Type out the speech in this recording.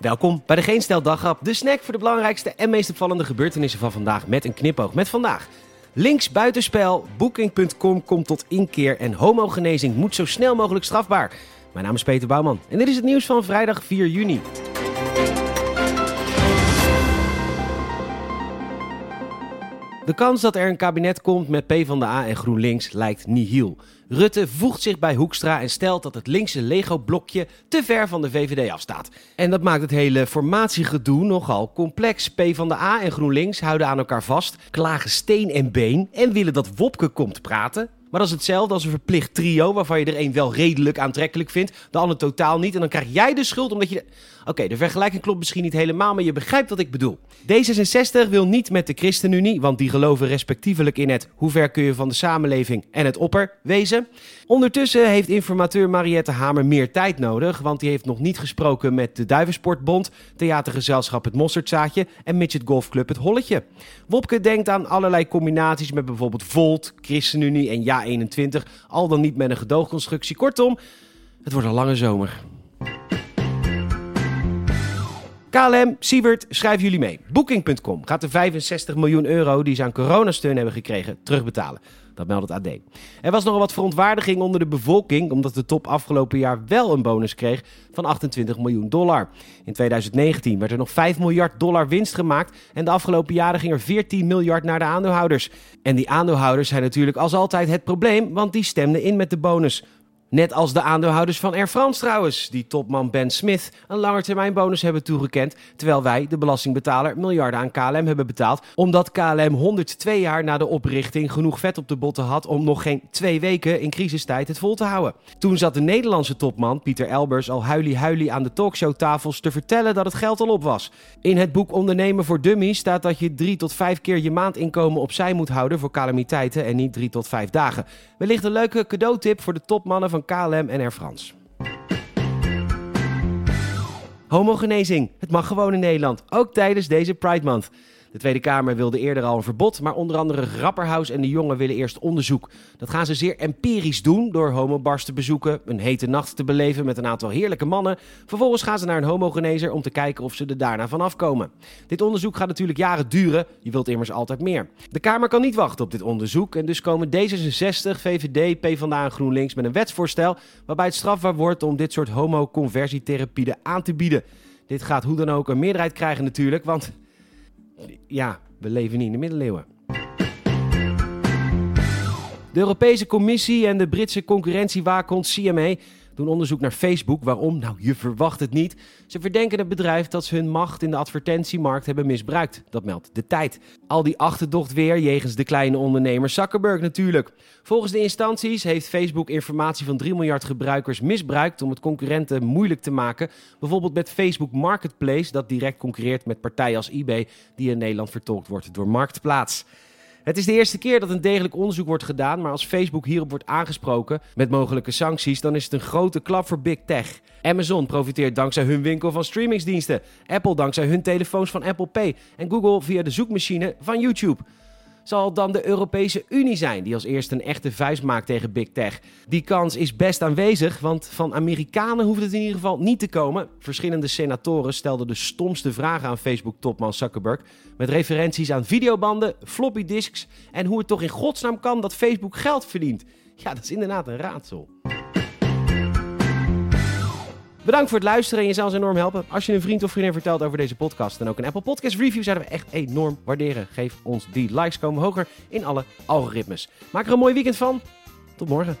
Welkom bij de Geen Stel de snack voor de belangrijkste en meest opvallende gebeurtenissen van vandaag met een knipoog. Met vandaag links buitenspel, booking.com komt tot inkeer en homogenezing moet zo snel mogelijk strafbaar. Mijn naam is Peter Bouwman en dit is het nieuws van vrijdag 4 juni. De kans dat er een kabinet komt met PvdA en GroenLinks lijkt nihil. Rutte voegt zich bij Hoekstra en stelt dat het linkse Lego-blokje te ver van de VVD afstaat. En dat maakt het hele formatiegedoe nogal complex. PvdA en GroenLinks houden aan elkaar vast, klagen steen en been en willen dat Wopke komt praten. Maar dat is hetzelfde als een verplicht trio waarvan je er een wel redelijk aantrekkelijk vindt, de ander totaal niet. En dan krijg jij de schuld omdat je. Oké, de vergelijking klopt misschien niet helemaal, maar je begrijpt wat ik bedoel. D66 wil niet met de ChristenUnie, want die geloven respectievelijk in het hoe ver kun je van de samenleving en het opper wezen. Ondertussen heeft informateur Mariette Hamer meer tijd nodig, want die heeft nog niet gesproken met de Duivensportbond, theatergezelschap Het Mosterdzaadje en Midget Golfclub Het Holletje. Wopke denkt aan allerlei combinaties met bijvoorbeeld Volt, ChristenUnie en Ja21, al dan niet met een gedoogconstructie. Kortom, het wordt een lange zomer. KLM, Sievert, schrijven jullie mee. Booking.com gaat de 65 miljoen euro die ze aan coronasteun hebben gekregen terugbetalen. Dat meldt het AD. Er was nogal wat verontwaardiging onder de bevolking, omdat de top afgelopen jaar wel een bonus kreeg van 28 miljoen dollar. In 2019 werd er nog 5 miljard dollar winst gemaakt en de afgelopen jaren ging er 14 miljard naar de aandeelhouders. En die aandeelhouders zijn natuurlijk als altijd het probleem, want die stemden in met de bonus. Net als de aandeelhouders van Air France trouwens, die topman Ben Smith een langetermijnbonus hebben toegekend, terwijl wij, de belastingbetaler, miljarden aan KLM hebben betaald, omdat KLM 102 jaar na de oprichting genoeg vet op de botten had om nog geen twee weken in crisistijd het vol te houden. Toen zat de Nederlandse topman Pieter Elbers al huilie-huilie aan de talkshowtafels te vertellen dat het geld al op was. In het boek Ondernemen voor Dummies staat dat je drie tot vijf keer je maandinkomen opzij moet houden voor calamiteiten en niet drie tot vijf dagen. Wellicht een leuke cadeautip voor de topmannen van KLM en Air France. Homogenezing. Het mag gewoon in Nederland, ook tijdens deze Pride Month. De Tweede Kamer wilde eerder al een verbod, maar onder andere Grapperhaus en de jongen willen eerst onderzoek. Dat gaan ze zeer empirisch doen door homobars te bezoeken, een hete nacht te beleven met een aantal heerlijke mannen. Vervolgens gaan ze naar een homogenezer om te kijken of ze er daarna van afkomen. Dit onderzoek gaat natuurlijk jaren duren, je wilt immers altijd meer. De Kamer kan niet wachten op dit onderzoek en dus komen D66, VVD, PvdA en GroenLinks met een wetsvoorstel waarbij het strafbaar wordt om dit soort homoconversietherapieën aan te bieden. Dit gaat hoe dan ook een meerderheid krijgen natuurlijk, want ja, we leven niet in de middeleeuwen. De Europese Commissie en de Britse concurrentiewaakhond CMA doen onderzoek naar Facebook. Waarom? Nou, je verwacht het niet. Ze verdenken het bedrijf dat ze hun macht in de advertentiemarkt hebben misbruikt. Dat meldt de tijd. Al die achterdocht weer jegens de kleine ondernemer Zuckerberg natuurlijk. Volgens de instanties heeft Facebook informatie van 3 miljard gebruikers misbruikt om het concurrenten moeilijk te maken. Bijvoorbeeld met Facebook Marketplace, dat direct concurreert met partijen als eBay, die in Nederland vertolkt wordt door Marktplaats. Het is de eerste keer dat een degelijk onderzoek wordt gedaan, maar als Facebook hierop wordt aangesproken met mogelijke sancties, dan is het een grote klap voor Big Tech. Amazon profiteert dankzij hun winkel van streamingsdiensten, Apple dankzij hun telefoons van Apple Pay en Google via de zoekmachine van YouTube zal dan de Europese Unie zijn die als eerste een echte vuist maakt tegen Big Tech. Die kans is best aanwezig, want van Amerikanen hoeft het in ieder geval niet te komen. Verschillende senatoren stelden de stomste vragen aan Facebook-topman Zuckerberg met referenties aan videobanden, floppy disks en hoe het toch in godsnaam kan dat Facebook geld verdient. Ja, dat is inderdaad een raadsel. Bedankt voor het luisteren en je zou ons enorm helpen als je een vriend of vriendin vertelt over deze podcast. En ook een Apple Podcast review zouden we echt enorm waarderen. Geef ons die likes komen hoger in alle algoritmes. Maak er een mooi weekend van. Tot morgen.